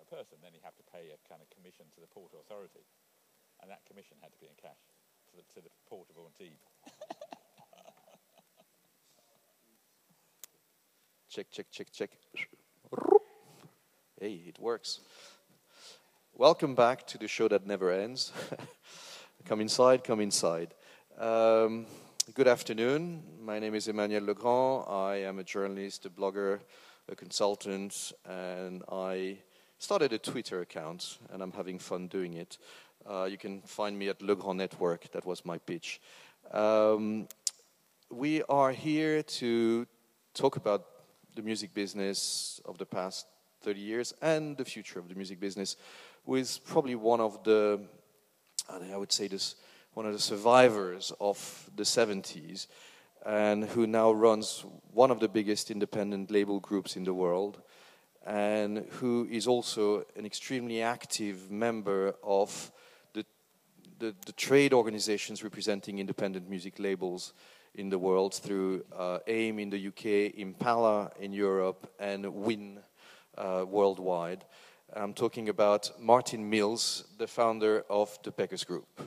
a person, then you have to pay a kind of commission to the port authority, and that commission had to be in cash to the, to the port of Antibes. check, check, check, check. Hey, it works. Welcome back to the show that never ends. come inside, come inside. Um, good afternoon. My name is Emmanuel Legrand. I am a journalist, a blogger, a consultant, and I started a Twitter account, and I'm having fun doing it. Uh, you can find me at Legrand Network. That was my pitch. Um, we are here to talk about the music business of the past 30 years and the future of the music business with probably one of the, I would say this, one of the survivors of the 70s and who now runs one of the biggest independent label groups in the world and who is also an extremely active member of the, the, the trade organizations representing independent music labels in the world through uh, AIM in the UK, Impala in Europe, and WIN uh, worldwide. I'm talking about Martin Mills, the founder of the Beggars Group.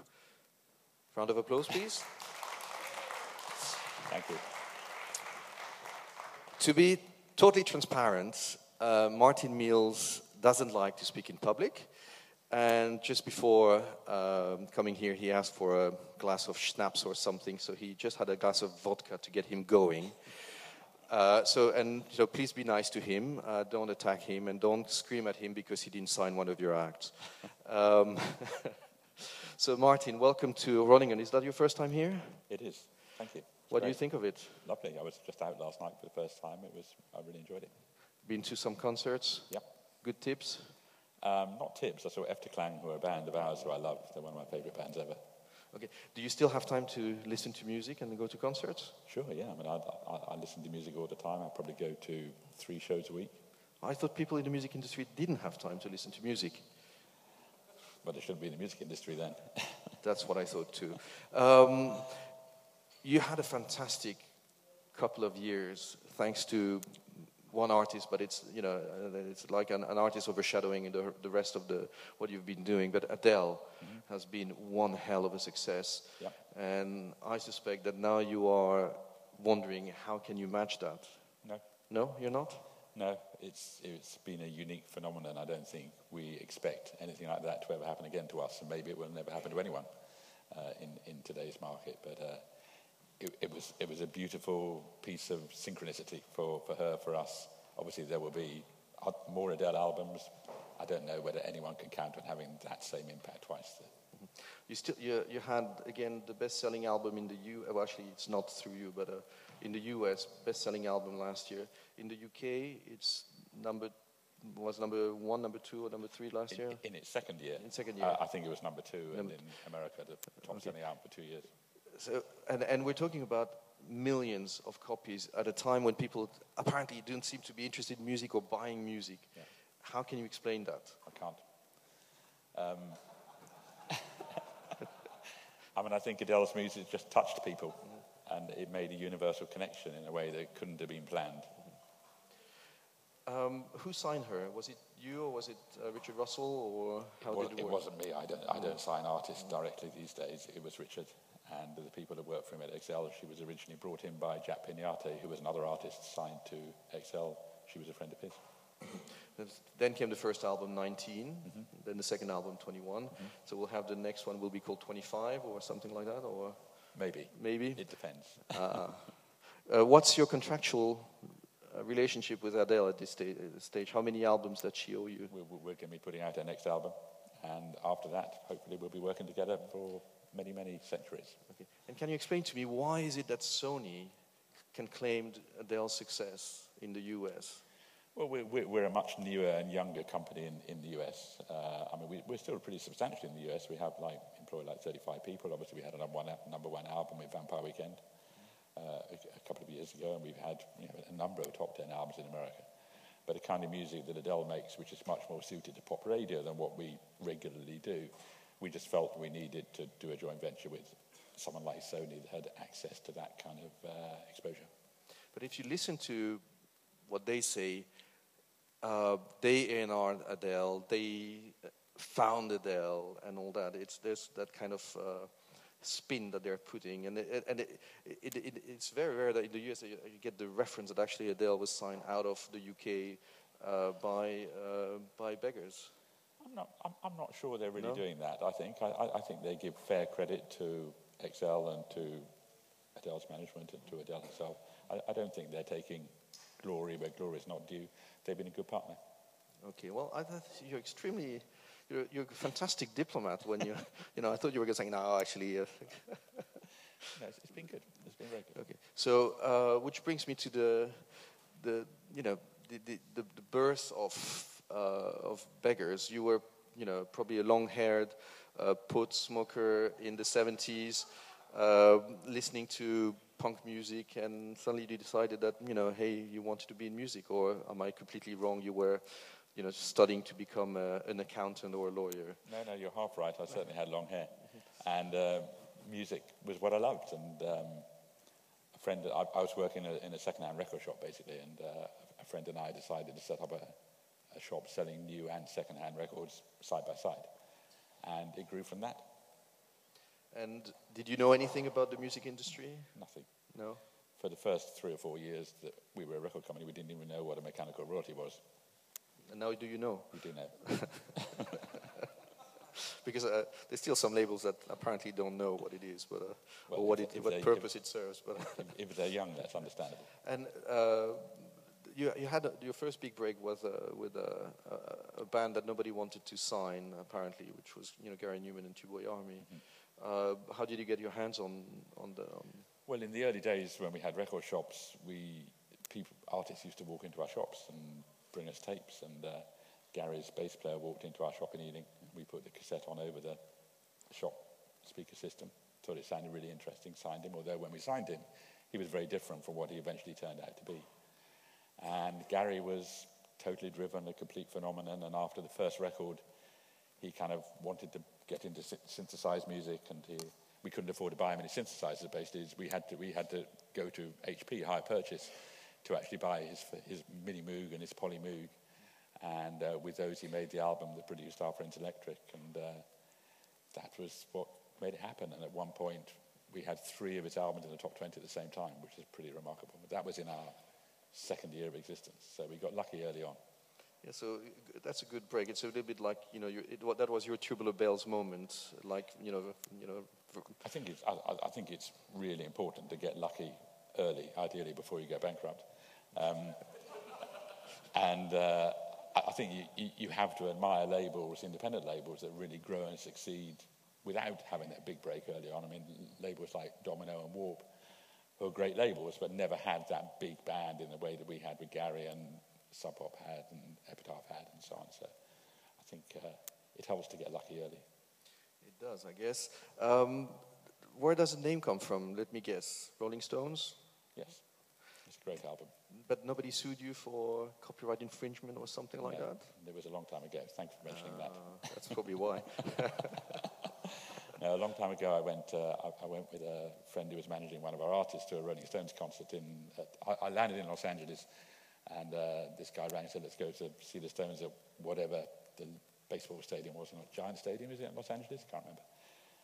Round of applause, please. Thank you. To be totally transparent, uh, Martin Mills doesn't like to speak in public. And just before um, coming here, he asked for a glass of schnapps or something. So he just had a glass of vodka to get him going. Uh, so, and so please be nice to him. Uh, don't attack him and don't scream at him because he didn't sign one of your acts. Um, so, Martin, welcome to Groningen. Is that your first time here? It is. Thank you. What Great. do you think of it? Lovely. I was just out last night for the first time. It was. I really enjoyed it. Been to some concerts. Yep. Good tips. Um, not tips. I saw Efterklang, who are a band of ours who I love. They're one of my favourite bands ever. Okay. Do you still have time to listen to music and go to concerts? Sure. Yeah. I mean, I, I, I listen to music all the time. I probably go to three shows a week. I thought people in the music industry didn't have time to listen to music. But it shouldn't be in the music industry then. That's what I thought too. Um, you had a fantastic couple of years thanks to one artist, but it's you know uh, it's like an, an artist overshadowing the, the rest of the what you've been doing. But Adele mm-hmm. has been one hell of a success, yep. and I suspect that now you are wondering how can you match that. No, no, you're not. No, it's it's been a unique phenomenon. I don't think we expect anything like that to ever happen again to us, and maybe it will never happen to anyone uh, in in today's market. But uh, it, it, was, it was a beautiful piece of synchronicity for, for her, for us. Obviously, there will be more Adele albums. I don't know whether anyone can count on having that same impact twice. Mm-hmm. You still you, you had again the best-selling album in the U. Well, actually, it's not through you, but uh, in the U.S. best-selling album last year. In the U.K., it's number was number one, number two, or number three last in, year. In its second year. In second year, uh, I think it was number two, number and in America, the top-selling album for two years. So, and, and we're talking about millions of copies at a time when people apparently don't seem to be interested in music or buying music. Yeah. How can you explain that? I can't. Um, I mean, I think Adele's music just touched people, mm-hmm. and it made a universal connection in a way that couldn't have been planned. Um, who signed her? Was it you or was it uh, Richard Russell or how it was, did it work? It wasn't me. I don't, I don't sign artists directly these days. It was Richard and the people that work for him at XL. She was originally brought in by Jack Peñate, who was another artist signed to XL. She was a friend of his. Then came the first album, 19. Mm-hmm. Then the second album, 21. Mm-hmm. So we'll have the next one will be called 25 or something like that, or maybe. Maybe it depends. uh, uh, what's your contractual uh, relationship with Adele at this sta- stage? How many albums does she owe you? We're, we're going to be putting out our next album, and after that, hopefully, we'll be working together for many, many centuries. Okay. And can you explain to me why is it that Sony can claim Adele's success in the US? Well, we're, we're, a much newer and younger company in, in the US. Uh, I mean, we, are still pretty substantial in the US. We have like employ like 35 people. Obviously, we had a number one, number one album with Vampire Weekend uh, a, a, couple of years ago, and we've had you know, a number of top 10 albums in America. But the kind of music that Adele makes, which is much more suited to pop radio than what we regularly do, we just felt we needed to do a joint venture with someone like Sony that had access to that kind of uh, exposure. But if you listen to what they say, uh, they in Adele, they found Adele, and all that. It's there's that kind of uh, spin that they're putting, and it, and it, it, it, it's very rare that in the US you get the reference that actually Adele was signed out of the UK uh, by uh, by beggars. I'm not. I'm, I'm, not sure they're really no? doing that. I think. I, I, think they give fair credit to XL and to Adele's management and to Adele herself. I, I don't think they're taking glory where glory is not due. They've been a good partner. Okay. Well, I thought you're extremely. You're, you're a fantastic diplomat when you, you know, I thought you were going to say, no, actually. Uh, no, it's, it's been good. It's been very good. Okay. So, uh, which brings me to the, the, you know, the, the, the, the birth of of beggars. You were, you know, probably a long-haired uh, pot smoker in the 70s, uh, listening to punk music, and suddenly you decided that, you know, hey, you wanted to be in music, or am I completely wrong? You were, you know, studying to become a, an accountant or a lawyer. No, no, you're half right. I certainly had long hair, and uh, music was what I loved. And um, a friend, I, I, was working in a, in a second-hand record shop basically, and uh, a friend and I decided to set up a a shop selling new and second-hand records side by side. And it grew from that. And did you know anything about the music industry? Nothing. No? For the first three or four years that we were a record company, we didn't even know what a mechanical royalty was. And now do you know? We do know. because uh, there's still some labels that apparently don't know what it is, but uh, well, or what, it, what purpose it serves. But if, if, they're young, that's understandable. And uh, you, you had a, your first big break was uh, with a, a, a, band that nobody wanted to sign, apparently, which was you know Gary Numan and Tubeway Army. Mm-hmm. Uh, how did you get your hands on on the? Um well, in the early days when we had record shops, we people artists used to walk into our shops and bring us tapes, and uh, Gary's bass player walked into our shop in Ealing. We put the cassette on over the shop speaker system. Thought it sounded really interesting. Signed him, although when we signed him, he was very different from what he eventually turned out to be. And Gary was totally driven, a complete phenomenon. And after the first record, he kind of wanted to get into synthesized music, and he, we couldn't afford to buy him any synthesizers. Basically, we had to we had to go to HP high purchase to actually buy his his Mini Moog and his Poly Moog, and uh, with those he made the album that produced Are Friends Electric, and uh, that was what made it happen. And at one point, we had three of his albums in the top 20 at the same time, which is pretty remarkable. But that was in our second year of existence. So we got lucky early on. Yeah, so that's a good break. It's a little bit like you know, it, that was your tubular bells moment, like you know, you know. I think it's I, I, think it's really important to get lucky early, ideally before you go bankrupt. Um, and uh, I think you, you have to admire labels, independent labels that really grow and succeed without having that big break early on. I mean, labels like Domino and Warp who are great labels, but never had that big band in the way that we had with Gary and Sub Pop had and Epitaph had and so on. So I think uh, it helps to get lucky early. It does, I guess. Um, where does the name come from? Let me guess. Rolling Stones? Yes. It's a great album. But nobody sued you for copyright infringement or something like no, that? It was a long time ago. Thanks for mentioning uh, that. Ah, that's probably why. a long time ago, I went, uh, I, I, went with a friend who was managing one of our artists to a Rolling Stones concert. In, uh, I, I, landed in Los Angeles, and uh, this guy rang and said, let's go to see the Stones at whatever the baseball stadium was. Not Giant Stadium, is it in Los Angeles? I can't remember.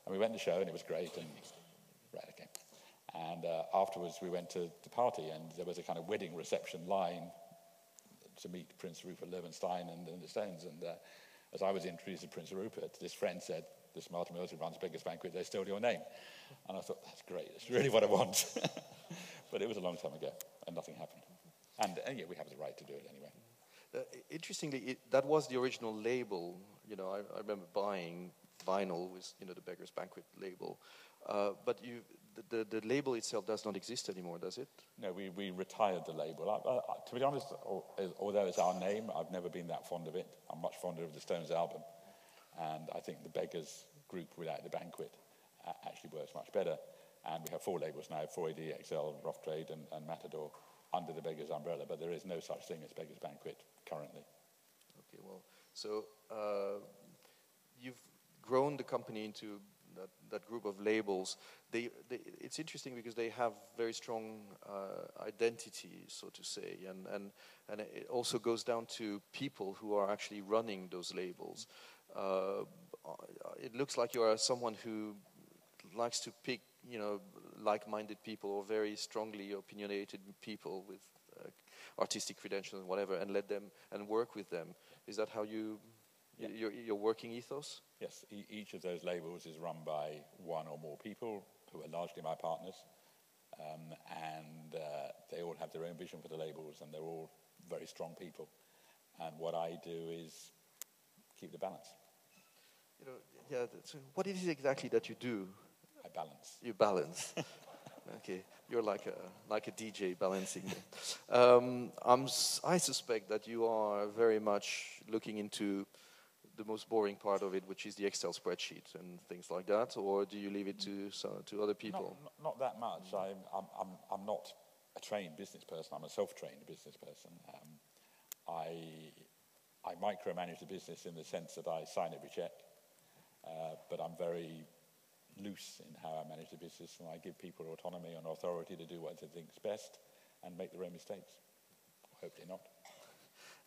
And we went to the show, and it was great. And right, okay. And uh, afterwards, we went to the party, and there was a kind of wedding reception line to meet Prince Rupert Loewenstein and, and the Stones. And uh, as I was introduced to Prince Rupert, this friend said, this Martin Mills who runs Beggars Banquet, they stole your name. And I thought, that's great. That's really what I want. but it was a long time ago, and nothing happened. And, and yeah, we have the right to do it anyway. Uh, interestingly, it, that was the original label. You know, I, I, remember buying vinyl with you know the Beggars Banquet label, uh, but you, the, the, the, label itself does not exist anymore, does it? No, we, we retired the label. I, I, to be honest, although it's our name, I've never been that fond of it. I'm much fonder of the Stones album. And I think the Beggars group without the banquet uh, actually works much better. And we have four labels now, 4AD, XL, Rough Trade, and, and Matador under the Beggars umbrella, but there is no such thing as Beggars Banquet currently. Okay, well, so uh, you've grown the company into that, that group of labels, they, they, it's interesting because they have very strong uh, identity, so to say, and, and, and it also goes down to people who are actually running those labels. Uh, it looks like you are someone who likes to pick, you know, like-minded people or very strongly opinionated people with uh, artistic credentials and whatever, and let them and work with them. Is that how you yeah. your, your working ethos? Yes, e each of those labels is run by one or more people who are largely my partners, um, and uh, they all have their own vision for the labels, and they're all very strong people. And what I do is keep the balance. You know, yeah. So what is it exactly that you do? I balance. You balance. okay, you're like a like a DJ balancing. um, I'm, I suspect that you are very much looking into the most boring part of it, which is the Excel spreadsheet and things like that, or do you leave it to so, to other people? Not, not that much. I'm, I'm, I'm not a trained business person. I'm a self-trained business person. Um, I I micromanage the business in the sense that I sign every check, uh, but I'm very loose in how I manage the business, and I give people autonomy and authority to do what they think is best and make their own mistakes. Hopefully not.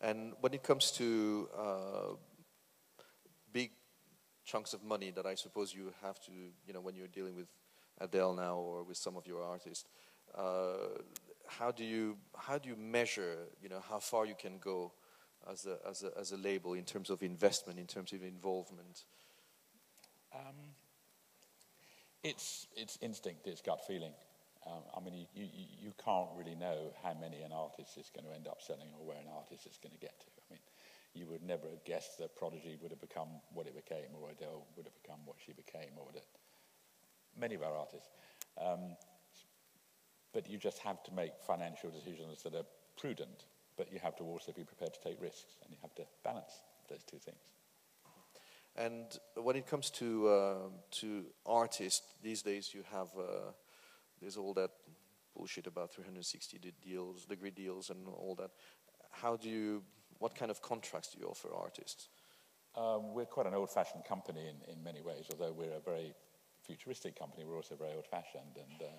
And when it comes to uh, big chunks of money that I suppose you have to, you know, when you're dealing with Adele now or with some of your artists, uh, how do you how do you measure, you know, how far you can go as a as a as a label in terms of investment, in terms of involvement? Um, it's it's instinct, it's gut feeling. Um, I mean, you, you, you can't really know how many an artist is going to end up selling or where an artist is going to get to. I mean, you would never have guessed that Prodigy would have become what it became, or Adele would have become what she became, or that many of our artists. Um, but you just have to make financial decisions that are prudent, but you have to also be prepared to take risks, and you have to balance those two things. And when it comes to uh, to artists these days, you have uh, there's all that bullshit about 360 deals, degree deals, and all that. How do you what kind of contracts do you offer artists? Um, we're quite an old-fashioned company in, in many ways, although we're a very futuristic company, we're also very old-fashioned. And uh,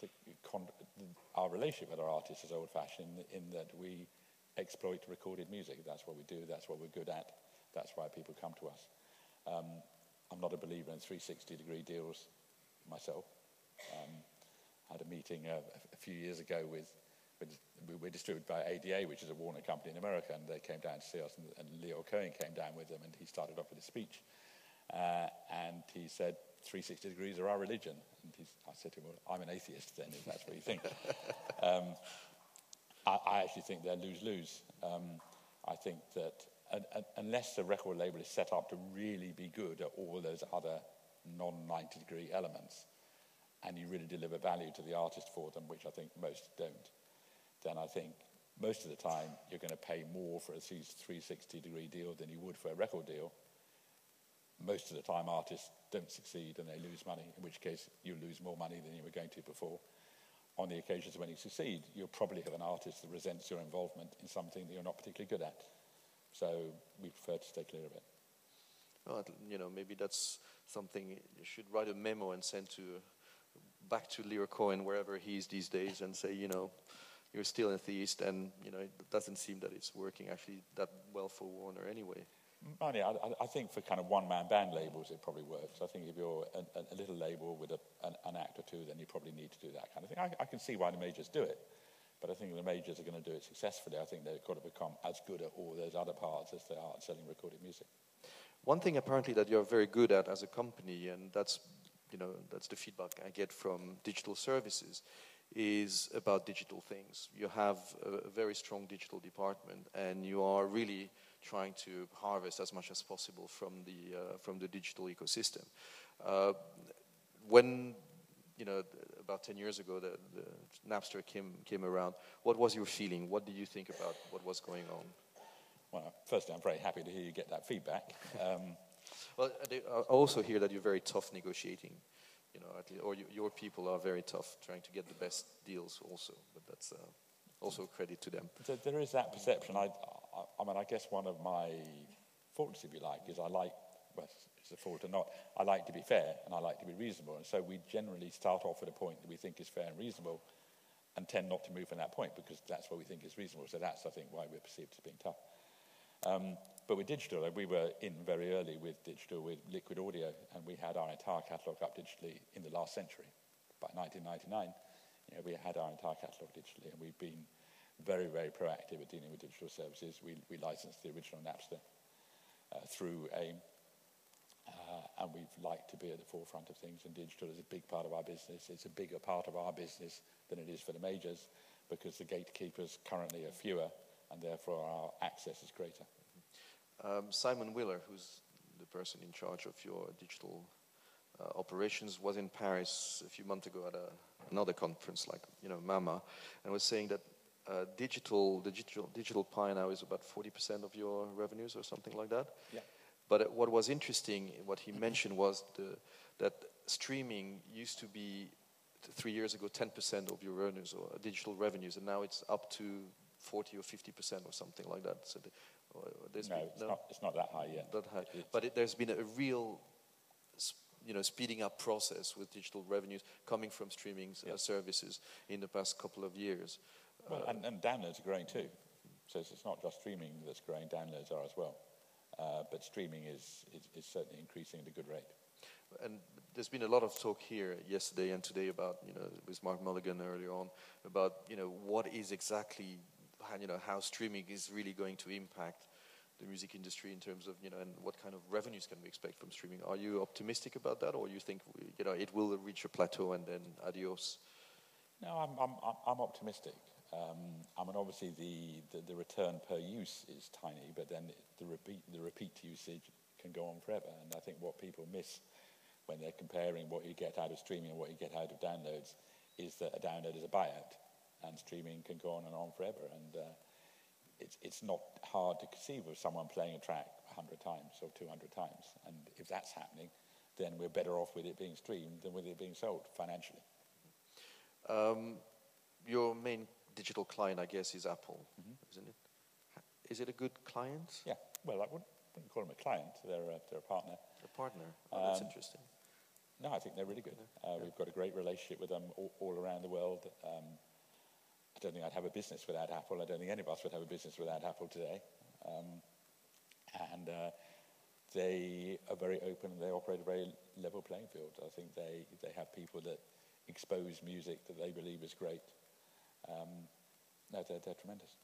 the, our relationship with our artists is old-fashioned in, in that we exploit recorded music. That's what we do, that's what we're good at, that's why people come to us. Um, I'm not a believer in 360-degree deals myself. Um, I had a meeting uh, a few years ago with we're distributed by ADA, which is a Warner company in America, and they came down to see us, and, and Lyor Cohen came down with them, and he started off with a speech. Uh, and he said, 360 degrees are our religion. And I said to him, well, I'm an atheist then, if that's what you think. um, I, I, actually think they're lose-lose. Um, I think that unless the record label is set up to really be good at all those other non-90 degree elements, and you really deliver value to the artist for them, which I think most don't, then I think most of the time you're going to pay more for a 360 degree deal than you would for a record deal. Most of the time artists don't succeed and they lose money, in which case you lose more money than you were going to before. On the occasions when you succeed, you'll probably have an artist that resents your involvement in something that you're not particularly good at. So we prefer to stay clear of it. Well, you know, maybe that's something you should write a memo and send to back to Cohen wherever he is these days and say, you know, you're still a theist, and you know it doesn't seem that it's working actually that well for Warner anyway. Money, I, I, think for kind of one-man band labels, it probably works. I think if you're a, a little label with a, an, an, act or two, then you probably need to do that kind of thing. I, I, can see why the majors do it, but I think the majors are going to do it successfully. I think they've got to become as good at all those other parts as they are at selling recorded music. One thing apparently that you're very good at as a company, and that's you know that's the feedback I get from digital services, is about digital things. You have a, very strong digital department, and you are really trying to harvest as much as possible from the uh, from the digital ecosystem. Uh, when you know about 10 years ago the, the, Napster came came around, what was your feeling? What did you think about what was going on? Well, firstly, I'm very happy to hear you get that feedback. Um, well, I also hear that you're very tough negotiating you know, at least, or you, your people are very tough trying to get the best deals also. But that's uh, also credit to them. So there is that perception. I, I, I, mean, I guess one of my faults, if you like, is I like, well, it's a fault or not. I like to be fair and I like to be reasonable. And so we generally start off at a point that we think is fair and reasonable and tend not to move from that point because that's what we think is reasonable. So that's, I think, why we're perceived as being tough. Um, but with digital, we were in very early with digital, with liquid audio, and we had our entire catalogue up digitally in the last century. By 1999, you know, we had our entire catalogue digitally, and we've been very, very proactive at dealing with digital services. We, we licensed the original Napster uh, through AIM, uh, and we've liked to be at the forefront of things, and digital is a big part of our business. It's a bigger part of our business than it is for the majors because the gatekeepers currently are fewer and therefore our access is greater. Um, Simon Wheeler, who's the person in charge of your digital uh, operations, was in Paris a few months ago at a, another conference like you know MAMA, and was saying that uh, digital, digital, digital pie now is about 40% of your revenues or something like that. Yeah. But uh, what was interesting, what he mentioned was the, that streaming used to be three years ago 10% of your revenues or digital revenues, and now it's up to 40 or 50% or something like that. So the, no, been, it's, no? Not, it's not that high yet. That high. but it, there's been a real you know, speeding up process with digital revenues coming from streaming uh, services in the past couple of years. Well, uh, and, and, downloads are growing too. So it's not just streaming that's growing, downloads are as well. Uh, but streaming is, is, is, certainly increasing at a good rate. And there's been a lot of talk here yesterday and today about, you know, with Mark Mulligan earlier on, about, you know, what is exactly you know, how streaming is really going to impact the music industry in terms of, you know, and what kind of revenues can we expect from streaming? Are you optimistic about that, or you think, you know, it will reach a plateau and then adios? No, I'm, I'm, I'm optimistic. Um, I mean, obviously the, the, the, return per use is tiny, but then the repeat, the repeat usage can go on forever. And I think what people miss when they're comparing what you get out of streaming and what you get out of downloads is that a download is a buyout and streaming can go on and on forever. And uh, it's, it's not hard to conceive of someone playing a track 100 times or 200 times. And if that's happening, then we're better off with it being streamed than with it being sold financially. Um, your main digital client, I guess, is Apple, mm-hmm. isn't it? Is it a good client? Yeah. Well, I wouldn't, wouldn't call them a client. They're a, they're a partner. A partner. Oh, that's um, interesting. No, I think they're really good. Uh, yeah. We've got a great relationship with them all, all around the world. Um, I don't think I'd have a business without Apple. I don't think any of us would have a business without Apple today. Um, and uh, they are very open they operate a very level playing field. I think they, they have people that expose music that they believe is great. Um, no, they're, they're tremendous.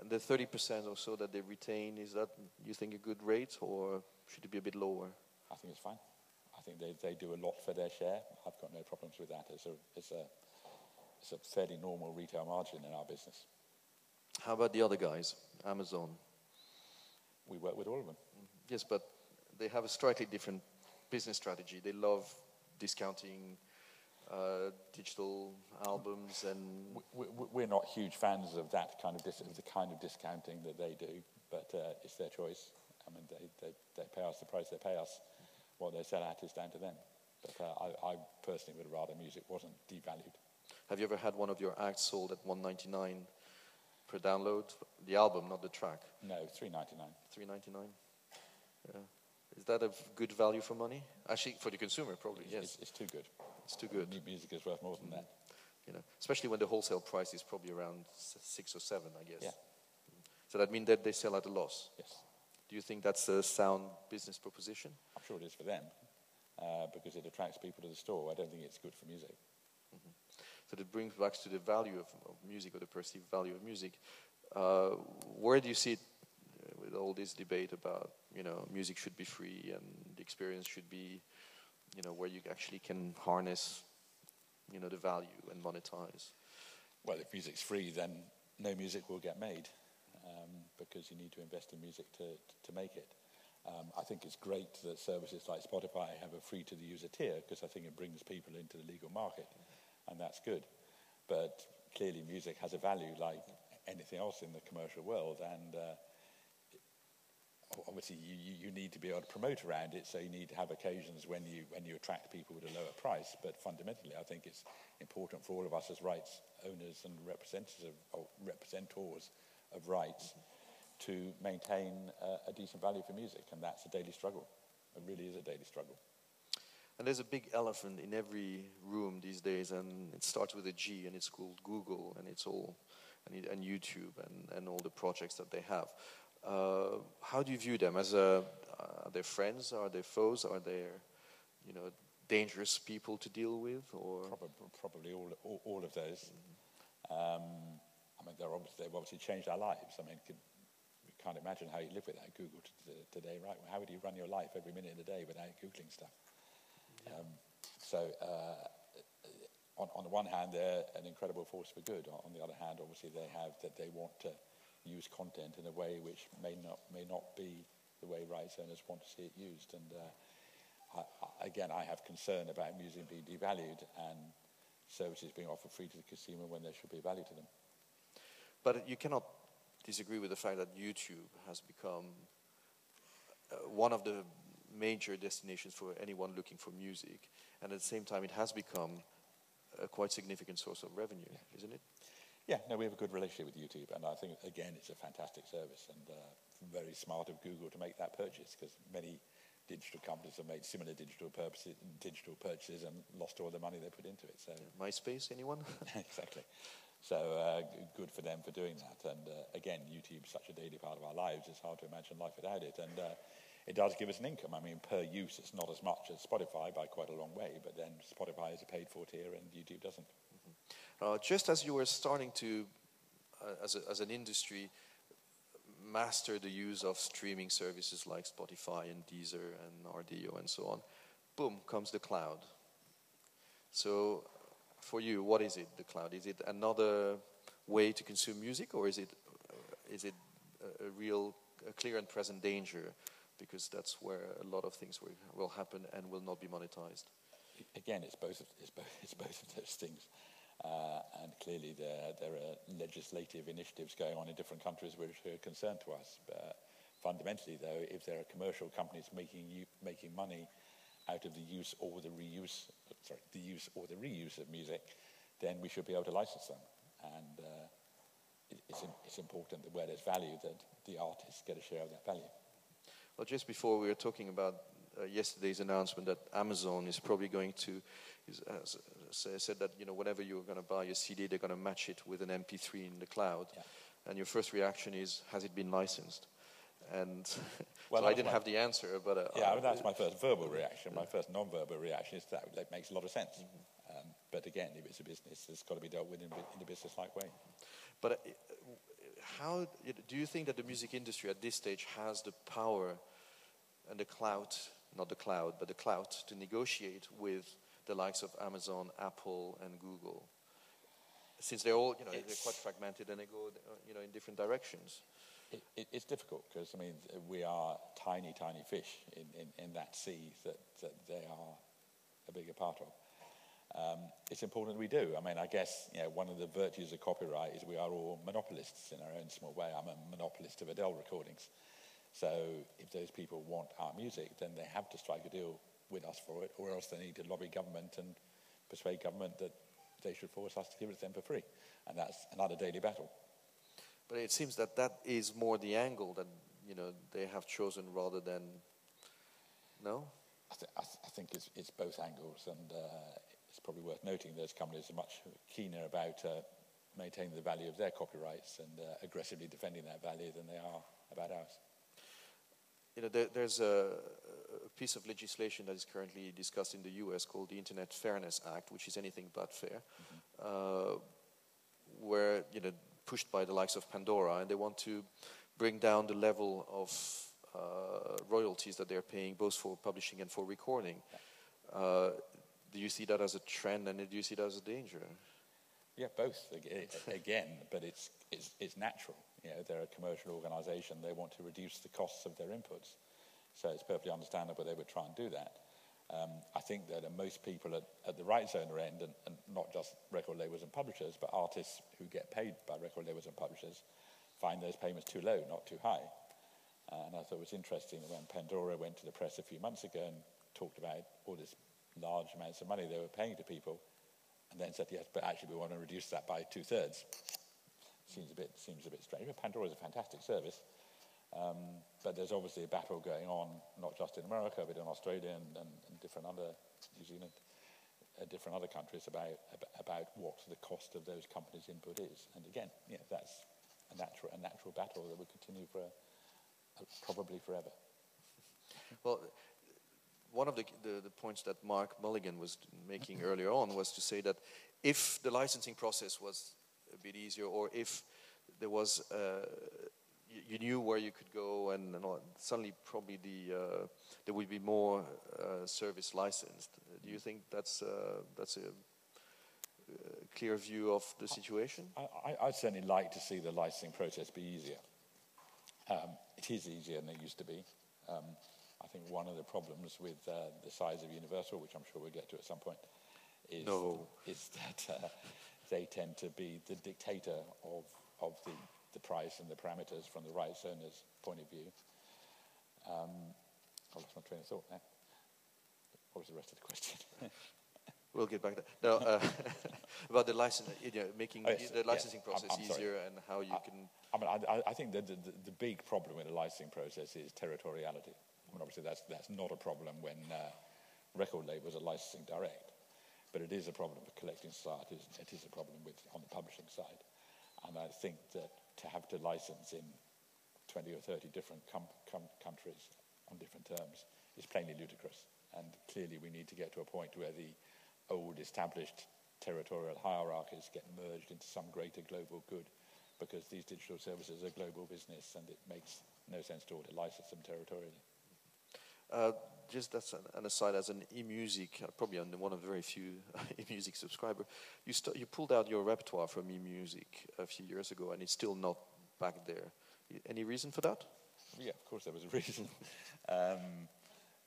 And the 30% or so that they retain, is that, you think, a good rate or should it be a bit lower? I think it's fine. I think they, they do a lot for their share. I've got no problems with that. It's a, it's a, it's a fairly normal retail margin in our business. How about the other guys, Amazon? We work with all of them. Yes, but they have a slightly different business strategy. They love discounting uh, digital albums and we, are not huge fans of that kind of dis- the kind of discounting that they do but uh, it's their choice i mean they, they, they pay us the price they pay us what they sell at is down to them but uh, I, I personally would rather music wasn't devalued have you ever had one of your acts sold at 199 per download? The album, not the track. No, 399. 399. Yeah. Is that a good value for money? Actually, for the consumer, probably. Yes. It's, it's too good. It's too good. Music is worth more than that. You know, especially when the wholesale price is probably around six or seven, I guess. Yeah. So that means that they sell at a loss. Yes. Do you think that's a sound business proposition? I'm sure it is for them, uh, because it attracts people to the store. I don't think it's good for music. Mm-hmm. So that brings back to the value of, of music or the perceived value of music. Uh, where do you see it uh, with all this debate about you know music should be free and the experience should be you know where you actually can harness you know the value and monetize? Well, if music's free, then no music will get made um, because you need to invest in music to to make it. Um, I think it's great that services like Spotify have a free to the user tier because I think it brings people into the legal market and that's good. But clearly, music has a value like anything else in the commercial world, and uh, obviously, you, you need to be able to promote around it. So you need to have occasions when you when you attract people with a lower price. But fundamentally, I think it's important for all of us as rights owners and representatives or representors of rights to maintain uh, a decent value for music, and that's a daily struggle. It really is a daily struggle. And there's a big elephant in every room these days, and it starts with a G, and it's called Google, and it's all, and, and YouTube, and, and all the projects that they have. Uh, how do you view them? As a, are they friends? Are they foes? Are they, you know, dangerous people to deal with? Or probably, probably all, all, all of those. Um, I mean, they're obviously, they've obviously changed our lives. I mean, can, we can't imagine how you live without Google today, right? How would you run your life every minute of the day without Googling stuff? Um, so, uh, on, on the one hand, they're an incredible force for good. On the other hand, obviously, they have that they want to use content in a way which may not may not be the way rights owners want to see it used. And uh, I, I, again, I have concern about music being devalued and services being offered free to the consumer when there should be value to them. But you cannot disagree with the fact that YouTube has become uh, one of the major destinations for anyone looking for music, and at the same time, it has become a quite significant source of revenue, yeah. isn't it? Yeah, no, we have a good relationship with YouTube, and I think again it's a fantastic service and uh, very smart of Google to make that purchase because many digital companies have made similar digital purposes, digital purchases, and lost all the money they put into it. So MySpace, anyone? exactly. So uh, good for them for doing that. And uh, again, YouTube's such a daily part of our lives; it's hard to imagine life without it. And uh, it does give us an income. I mean, per use, it's not as much as Spotify by quite a long way, but then Spotify is a paid for tier, and YouTube doesn't. Uh, just as you were starting to, uh, as, a, as an industry, master the use of streaming services like Spotify and Deezer and Rdio and so on, boom, comes the cloud. So, for you, what is it, the cloud? Is it another way to consume music, or is it, is it a, a real, a clear and present danger? Because that's where a lot of things will, will happen and will not be monetized. Again, it's both of, it's both, it's both of those things. Uh, and clearly there, there are legislative initiatives going on in different countries which are a concern to us. But fundamentally, though, if there are commercial companies making, making money out of the use or the reuse, sorry, the use or the reuse of music, then we should be able to license them. And uh, it, it's, it's important that where there's value, that the artists get a share of that value. Well, just before we were talking about uh, yesterday's announcement that Amazon is probably going to is, said that you know whenever you're going to buy a CD, they're going to match it with an MP3 in the cloud, yeah. and your first reaction is, has it been licensed? And well, so I didn't have the answer, but uh, yeah, I mean, that's my first verbal reaction. My first non-verbal reaction is that it makes a lot of sense. Mm-hmm. Um, but again, if it's a business, it's got to be dealt with in, in a business-like way. But uh, how do you think that the music industry at this stage has the power and the clout, not the cloud, but the clout to negotiate with the likes of Amazon, Apple, and Google? Since they're all, you know, it's, they're quite fragmented and they go, you know, in different directions. It, it, it's difficult because, I mean, we are tiny, tiny fish in, in, in that sea that, that they are a bigger part of. Um, it's important we do. I mean, I guess you know, one of the virtues of copyright is we are all monopolists in our own small way. I'm a monopolist of Adele recordings. So if those people want our music, then they have to strike a deal with us for it, or else they need to lobby government and persuade government that they should force us to give it to them for free. And that's another daily battle. But it seems that that is more the angle that you know they have chosen rather than no. I, th- I, th- I think it's, it's, both angles, and uh, it's probably worth noting those companies are much keener about uh, maintaining the value of their copyrights and uh, aggressively defending that value than they are about ours you know, there, there's a, a, piece of legislation that is currently discussed in the U.S. called the Internet Fairness Act, which is anything but fair, mm-hmm. uh, where you know pushed by the likes of Pandora, and they want to bring down the level of uh, royalties that they're paying, both for publishing and for recording. Uh, do you see that as a trend, and do you see that as a danger? Yeah, both again, but it's, it's, it's natural. You know, they're a commercial organisation. They want to reduce the costs of their inputs. So it's perfectly understandable they would try and do that. Um, I think that most people at, at the rights owner end, and, and, not just record labels and publishers, but artists who get paid by record labels and publishers, find those payments too low, not too high. Uh, and I thought it was interesting when Pandora went to the press a few months ago and talked about all this large amounts of money they were paying to people, and then said, yes, but actually we want to reduce that by two-thirds. Seems a bit, seems a bit strange. But Pandora is a fantastic service. Um, but there's obviously a battle going on, not just in America, but in Australia and, and, and different other, New Zealand, uh, different other countries about, about what the cost of those companies' input is. And again, know, that's a natural, a natural battle that will continue for a, a, probably forever. Well, one of the, the, the, points that Mark Mulligan was making earlier on was to say that if the licensing process was a bit easier, or if there was, uh, you, you, knew where you could go, and, and suddenly probably the uh, there would be more uh, service licensed. Do you think that's uh, that's a clear view of the situation? I, would certainly like to see the licensing process be easier. Um, it is easier than it used to be. Um, I think one of the problems with uh, the size of Universal, which I'm sure we'll get to at some point, is, no. is that uh, they tend to be the dictator of, of the, the price and the parameters from the rights owner's point of view. Um, I lost my train of thought now. What was the rest of the question? we'll get back to that. No, uh, about the license, you know, making oh, yes, the licensing yeah, process I'm, I'm easier sorry. and how you I, can. I mean, I, I think that the, the, the, big problem with the licensing process is territoriality. I mean, obviously, that's, that's not a problem when uh, record labels are licensing direct, but it is a problem for collecting societies. It is a problem with on the publishing side, and I think that to have to license in 20 or 30 different countries on different terms is plainly ludicrous. And clearly, we need to get to a point where the old established territorial hierarchies get merged into some greater global good because these digital services are global business and it makes no sense to, order license them territorially. Uh, just as an, aside, as an eMusic, uh, probably one of the very few eMusic subscriber, you, st- you pulled out your repertoire from eMusic a few years ago, and it's still not back there. Any reason for that? Yeah, of course there was a reason. um,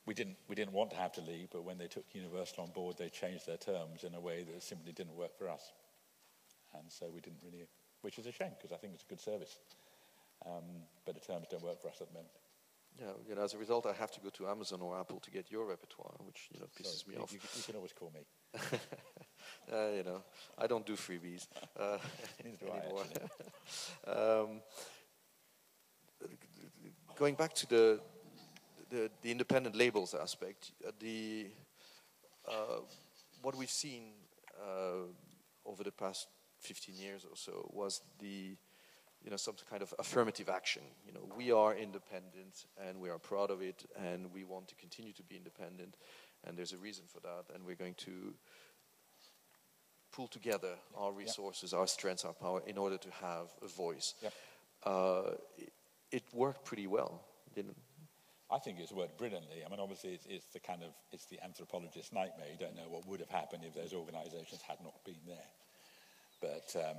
we didn't, we didn't want to have to leave, but when they took Universal on board, they changed their terms in a way that simply didn't work for us. And so we didn't really, which is a shame because I think it's a good service. Um, but the terms don't work for us at the moment. Yeah, you know, as a result, I have to go to Amazon or Apple to get your repertoire, which you know pisses Sorry, me you, off. You, you, can always call me. uh, you know, I don't do freebies uh, anymore. I. um, going back to the the, the independent labels aspect, uh, the uh, what we've seen uh, over the past 15 years or so was the you know some kind of affirmative action. You know, we are independent and we are proud of it, and we want to continue to be independent, and there's a reason for that, and we're going to pull together our resources, our strengths, our power in order to have a voice. Uh, it, it worked pretty well, didn't I think it's worked brilliantly. I mean, obviously, it's, it's, the kind of it's the anthropologist's nightmare. You don't know what would have happened if those organisations had not been there. But um,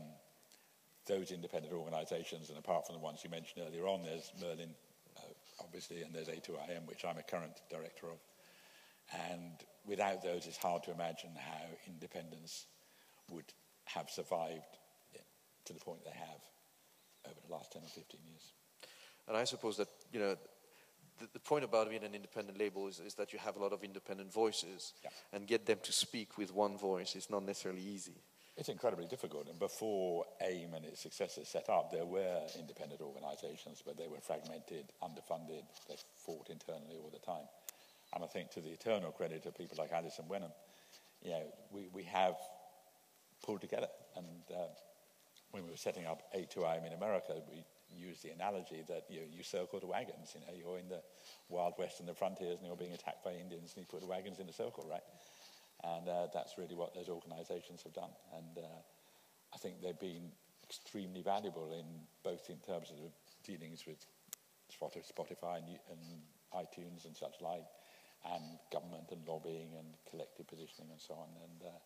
those independent organisations, and apart from the ones you mentioned earlier on, there's Merlin, uh, obviously, and there's A2IM, which I'm a current director of. And without those, it's hard to imagine how independence would have survived to the point they have over the last 10 or 15 years. And I suppose that, you know, the, the, point about being an independent label is, is, that you have a lot of independent voices, yeah. and get them to speak with one voice is not necessarily easy. It's incredibly difficult. And before AIM and its successors set up, there were independent organisations, but they were fragmented, underfunded. They fought internally all the time. And I think to the eternal credit of people like Alison Wenham, you know, we, we have pulled together. And uh, when we were setting up A2IM in America, we used the analogy that you, you circle the wagons. You know, you're in the Wild West and the frontiers and you're being attacked by Indians and you put the wagons in a circle, right? And uh, that's really what those organizations have done. And uh, I think they've been extremely valuable in both in terms of dealings with Spotify and, and iTunes and such like, and government and lobbying and collective positioning and so on. And uh,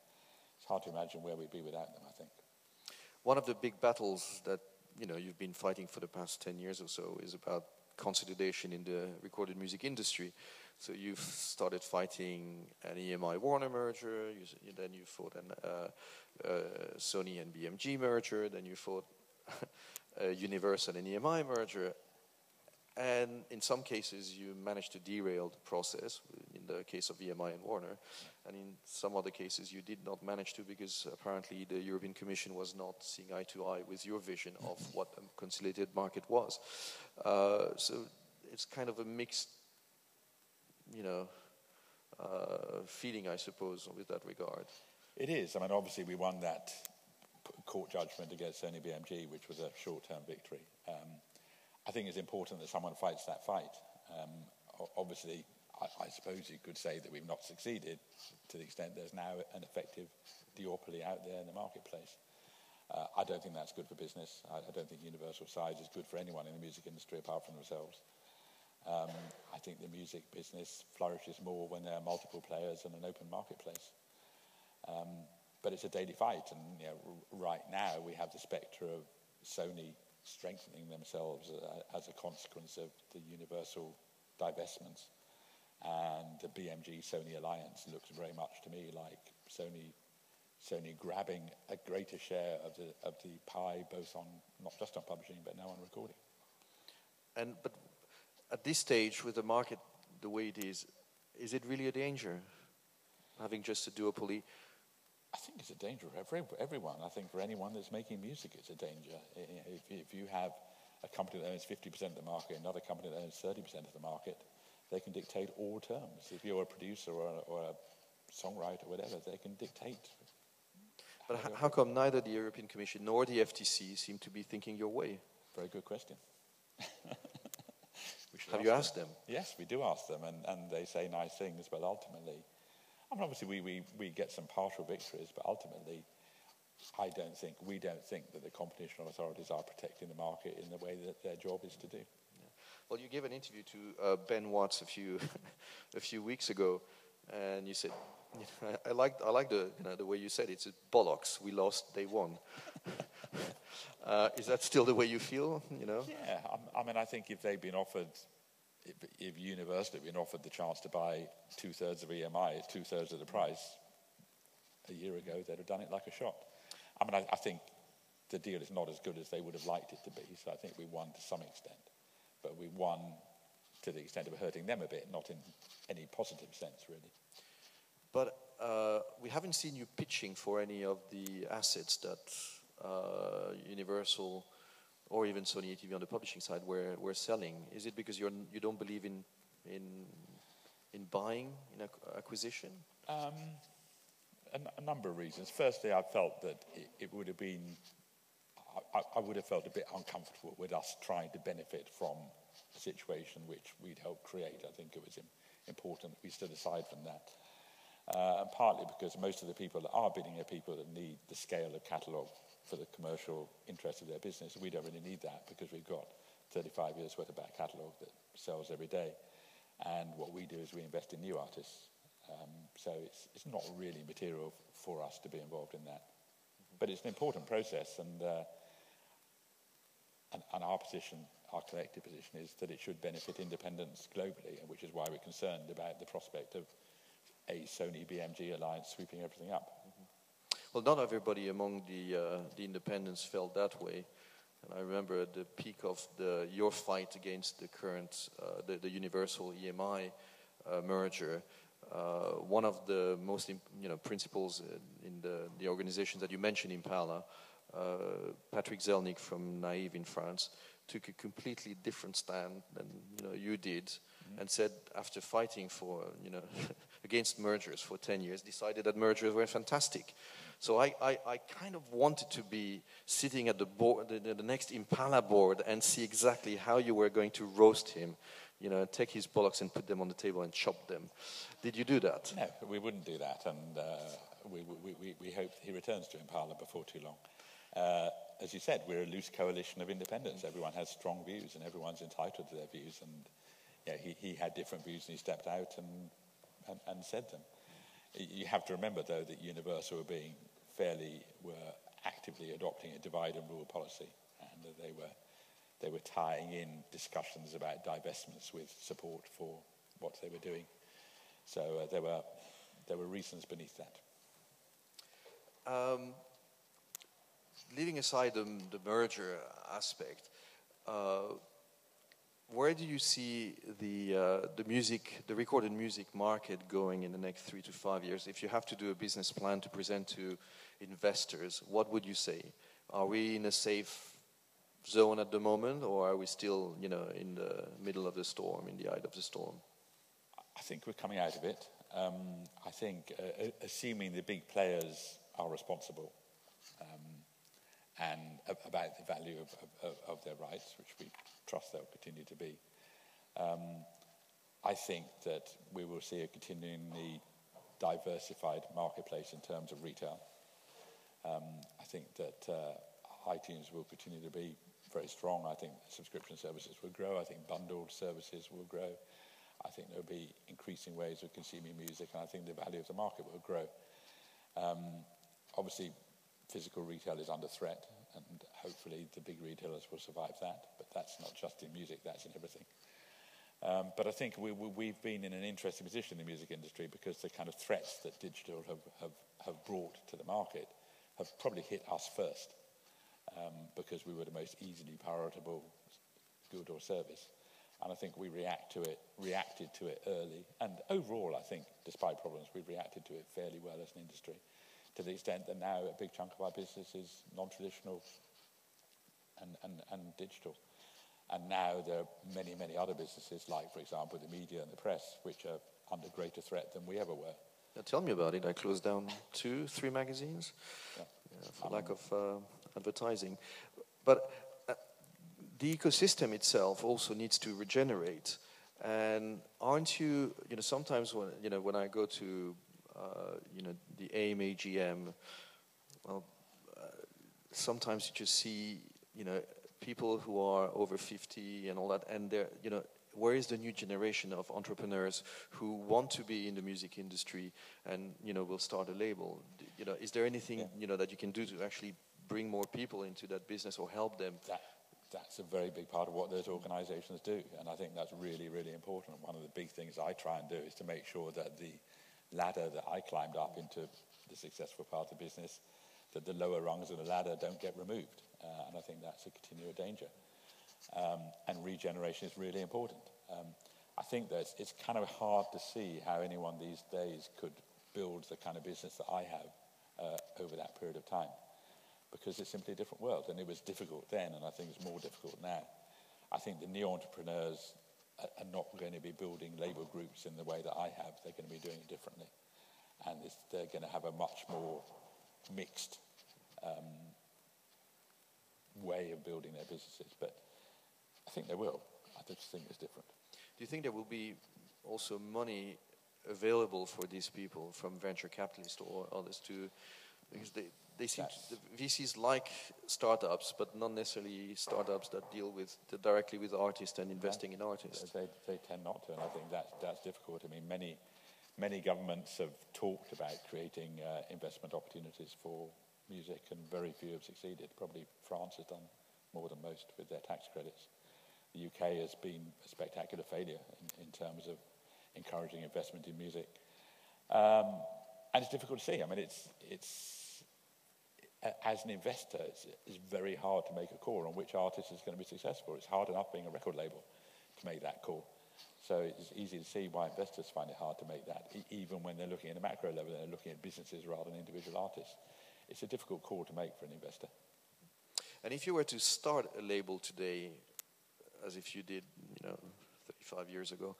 it's hard to imagine where we'd be without them, I think. One of the big battles that you know you've been fighting for the past 10 years or so is about consolidation in the recorded music industry. So you've started fighting an EMI Warner merger, you, then you fought an uh, uh, Sony and BMG merger, then you fought a Universal and EMI merger. and in some cases, you managed to derail the process, in the case of EMI and Warner. And in some other cases, you did not manage to because apparently the European Commission was not seeing eye to eye with your vision of what a consolidated market was. Uh, so it's kind of a mixed, you know, uh, feeling, I suppose, with that regard. It is. I mean, obviously, we won that court judgment against Sony BMG, which was a short term victory. Um, I think it's important that someone fights that fight. Um, obviously, I, I, suppose you could say that we've not succeeded to the extent there's now an effective duopoly out there in the marketplace. Uh, I don't think that's good for business. I, I, don't think universal size is good for anyone in the music industry apart from themselves. Um, I think the music business flourishes more when there are multiple players and an open marketplace. Um, but it's a daily fight, and you know, right now we have the spectre of Sony strengthening themselves uh, as a consequence of the universal divestments. And the BMG Sony alliance looks very much to me like Sony, Sony grabbing a greater share of the, of the pie, both on not just on publishing but now on recording. And but at this stage, with the market the way it is, is it really a danger having just a duopoly? I think it's a danger for every, everyone. I think for anyone that's making music, it's a danger. If, if you have a company that owns 50% of the market, another company that owns 30% of the market, they can dictate all terms. If you're a producer or a, or a songwriter or whatever, they can dictate. But how, how come neither the European Commission nor the FTC seem to be thinking your way? Very good question. Have you asked them? them? Yes, we do ask them, and, and they say nice things, but ultimately, I mean, obviously, we, we, we get some partial victories, but ultimately, I don't think, we don't think that the competition authorities are protecting the market in the way that their job is to do. Yeah. Well, you gave an interview to uh, Ben Watts a few, a few weeks ago, and you said, you know, I, I like I like the, you know, the way you said it. It's bollocks. We lost, they won. uh, is that still the way you feel? You know? Yeah. I, I mean, I think if they'd been offered if, Universal had been offered the chance to buy two thirds of EMI at two thirds of the price a year ago, they'd have done it like a shot. I mean, I, I, think the deal is not as good as they would have liked it to be, so I think we won to some extent. But we won to the extent of hurting them a bit, not in any positive sense, really. But uh, we haven't seen you pitching for any of the assets that uh, Universal or even Sony ATV on the publishing side where we're selling? Is it because you're, you don't believe in, in, in buying, in acquisition? Um, a, number of reasons. Firstly, I felt that it, it would have been, I, I, would have felt a bit uncomfortable with us trying to benefit from a situation which we'd helped create. I think it was important that we stood aside from that. Uh, and partly because most of the people that are bidding are people that need the scale of catalogue for the commercial interest of their business. We don't really need that because we've got 35 years worth of back catalogue that sells every day. And what we do is we invest in new artists. Um, so it's, it's not really material for us to be involved in that. But it's an important process, and, uh, and, and our position, our collective position, is that it should benefit independents globally, which is why we're concerned about the prospect of a Sony BMG alliance sweeping everything up. Well, not everybody among the, uh, the independents felt that way. And I remember at the peak of the, your fight against the current, uh, the, the, Universal EMI uh, merger, uh, one of the most you know, principles in the, the organization that you mentioned, Impala, uh, Patrick Zelnik from Naive in France, took a completely different stand than you, know, you did mm-hmm. and said after fighting for, you know, against mergers for 10 years, decided that mergers were fantastic. So I, I, I, kind of wanted to be sitting at the, board, the, the, next Impala board and see exactly how you were going to roast him, you know, take his bollocks and put them on the table and chop them. Did you do that? No, we wouldn't do that, and uh, we, we, we, we, hope he returns to Impala before too long. Uh, as you said, we're a loose coalition of independents. Everyone has strong views, and everyone's entitled to their views. And yeah, he, he had different views, and he stepped out and, and, and said them. You have to remember, though, that Universal were being fairly were actively adopting a divide and rule policy, and that they were they were tying in discussions about divestments with support for what they were doing. So uh, there were there were reasons beneath that. Um, leaving aside the, the merger aspect, uh, where do you see the uh, the music, the recorded music market going in the next three to five years? If you have to do a business plan to present to investors, what would you say? Are we in a safe zone at the moment, or are we still, you know, in the middle of the storm, in the eye of the storm? I think we're coming out of it. Um, I think, uh, assuming the big players are responsible um, and about the value of, of, of, their rights, which we trust they'll continue to be, um, I think that we will see a continually diversified marketplace in terms of retail. Um, I think that uh, iTunes will continue to be very strong. I think subscription services will grow. I think bundled services will grow. I think there'll be increasing ways of consuming music, and I think the value of the market will grow. Um, obviously, physical retail is under threat, and hopefully the big retailers will survive that. But that's not just in music, that's in everything. Um, but I think we, we, have been in an interesting position in the music industry because the kind of threats that digital have, have, have brought to the market have probably hit us first um, because we were the most easily palatable good or service. And I think we react to it, reacted to it early. And overall, I think, despite problems, we've reacted to it fairly well as an industry, to the extent that now a big chunk of our business is non-traditional and, and, and digital. And now there are many, many other businesses, like, for example, the media and the press, which are under greater threat than we ever were. Now tell me about it. I closed down two, three magazines yeah. Yeah, for um, lack of uh, advertising. But the ecosystem itself also needs to regenerate. And aren't you, you know, sometimes when, you know, when I go to, uh, you know, the AIM AGM, well, uh, sometimes you just see, you know, people who are over 50 and all that, and they're, you know, where is the new generation of entrepreneurs who want to be in the music industry and, you know, will start a label? You know, is there anything, yeah. you know, that you can do to actually bring more people into that business or help them? That that's a very big part of what those organizations do. And I think that's really, really important. One of the big things I try and do is to make sure that the ladder that I climbed up into the successful part of business, that the lower rungs of the ladder don't get removed. Uh, and I think that's a continual danger. Um, and regeneration is really important. Um, I think that it's, it's, kind of hard to see how anyone these days could build the kind of business that I have uh, over that period of time because it's simply a different world. And it was difficult then, and I think it's more difficult now. I think the new entrepreneurs are not going to be building labour groups in the way that I have. They're going to be doing it differently. And they're going to have a much more mixed um, way of building their businesses. But I think they will. I just think it's different. Do you think there will be also money available for these people from venture capitalists or others to because they, they seem to, the VCs like startups, but not necessarily startups that deal with directly with artists and investing yeah. in artists. They, they tend not to, and I think that's that's difficult. I mean, many many governments have talked about creating uh, investment opportunities for music, and very few have succeeded. Probably France has done more than most with their tax credits. The UK has been a spectacular failure in, in terms of encouraging investment in music. Um, and it's difficult to see. I mean, it's, it's as an investor, it's, it's, very hard to make a call on which artist is going to be successful. It's hard enough being a record label to make that call. So it's easy to see why investors find it hard to make that, even when they're looking at a macro level, they're looking at businesses rather than individual artists. It's a difficult call to make for an investor. And if you were to start a label today, as if you did, you know, 35 years ago,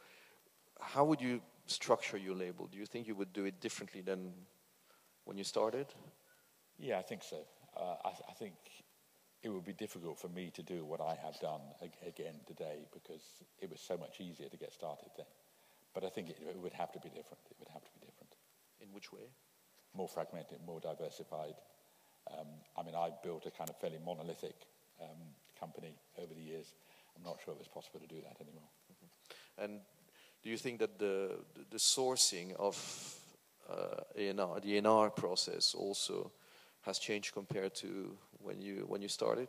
how would you structure your label? Do you think you would do it differently than when you started? Yeah, I think so. Uh, I, th- I, think it would be difficult for me to do what I have done ag- again today because it was so much easier to get started then. But I think it, it, would have to be different. It would have to be different. In which way? More fragmented, more diversified. Um, I mean, I built a kind of fairly monolithic um, company over the years. I'm not sure it was possible to do that anymore. Mm-hmm. And do you think that the, the, sourcing of uh, the A&R process also has changed compared to when you, when you started?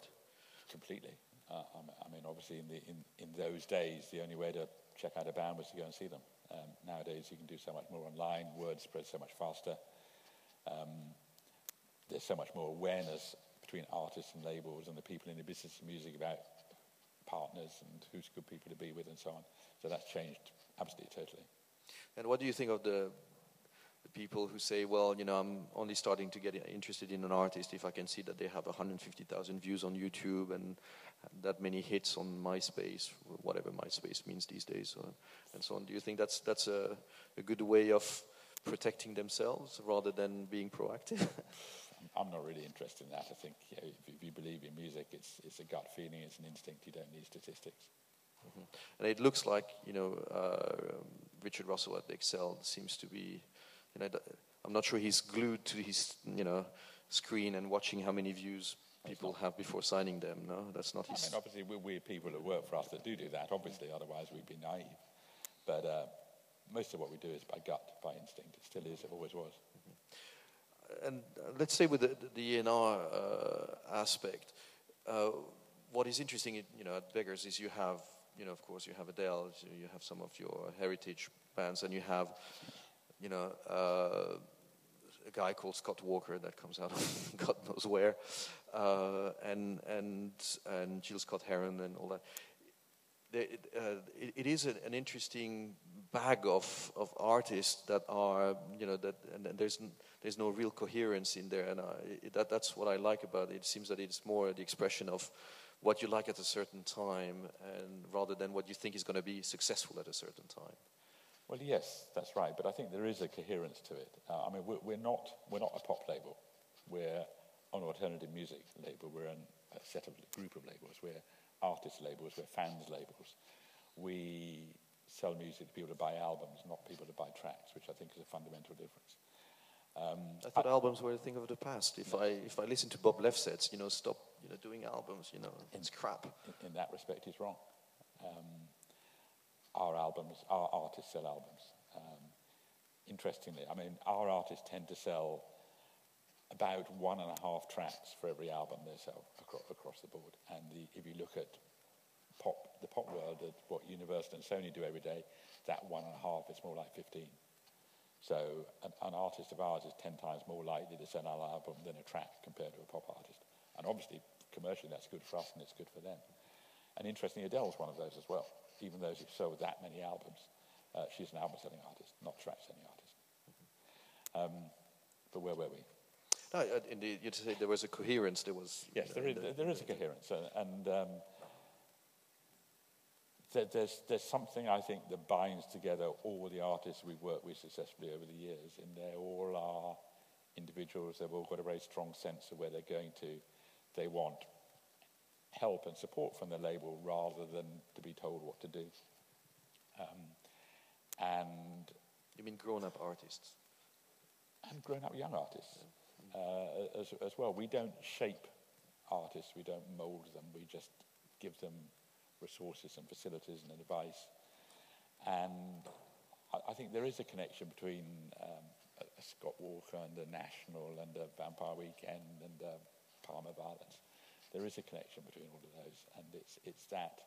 Completely. Uh, I mean, obviously, in, the, in, in those days, the only way to check out a band was to go and see them. Um, nowadays, you can do so much more online, word spreads so much faster. Um, there's so much more awareness between artists and labels and the people in the business of music about partners and who's good people to be with and so on. So that's changed absolutely totally. And what do you think of the, the people who say, well, you know, I'm only starting to get interested in an artist if I can see that they have 150,000 views on YouTube and that many hits on MySpace, whatever MySpace means these days, uh, and so on. Do you think that's that's a, a good way of protecting themselves rather than being proactive? I'm not really interested in that. I think you know, if, if, you believe in music, it's, it's a gut feeling, it's an instinct. You don't need statistics. Mm-hmm. And it looks like you know uh, Richard Russell at the XL seems to be, you know, I'm not sure he's glued to his you know screen and watching how many views people have before signing them. No, that's not his. I mean, obviously, we're, we're people that work for us that do do that. Obviously, otherwise we'd be naive. But uh, most of what we do is by gut, by instinct. It still is. It always was. Mm-hmm. And uh, let's say with the, the A&R uh, aspect, uh, what is interesting, you know, at Beggars is you have, you know, of course, you have Adele, you have some of your heritage bands, and you have, you know uh, a guy called Scott Walker that comes out of God knows where, uh, and and and Gil Scott-Heron and all that. It, uh, it, it is an interesting bag of, of artists that are you know that and, and there's there's no real coherence in there and I, it, that that's what I like about it. It seems that it's more the expression of what you like at a certain time and rather than what you think is going to be successful at a certain time. Well, yes, that's right. But I think there is a coherence to it. Uh, I mean, we're, we're, not, we're not a pop label. We're an alternative music label. We're an, a set of group of labels. We're artist labels. We're fans labels. We sell music to people to buy albums, not people to buy tracks, which I think is a fundamental difference. Um, I thought I, albums were a thing of the past. If I if I listen to Bob Lefsetz, you know, stop you know doing albums, you know, it's in, crap. In, in, that respect, he's wrong. Um, our albums, our artists sell albums. Um, interestingly, I mean, our artists tend to sell about one and a half tracks for every album they sell across, across the board. And the, if you look at pop, the pop world, at what Universal and Sony do every day, that one and a half is more like 15. So an, an, artist of ours is 10 times more likely to sell an album than a track compared to a pop artist. And obviously, commercially, that's good for us and it's good for them. And interestingly, Adele's one of those as well even though she's sold that many albums. Uh, she's an album selling artist, not track selling artist. Um, but where were we? No, uh, indeed, you say there was a coherence. There was yes, there is, the, there is a coherence, and, and um, there, there's there's something I think that binds together all the artists we've worked with successfully over the years, and they all are individuals. They've all got a very strong sense of where they're going to. They want help and support from the label rather than to be told what to do. Um, and you mean grown-up artists? And grown-up young artists uh, as, as well. We don't shape artists, we don't mould them, we just give them resources and facilities and advice. And I, I think there is a connection between um, a, a Scott Walker and the National and the Vampire Weekend and the Parma Violets there is a connection between all of those, and it's, it's that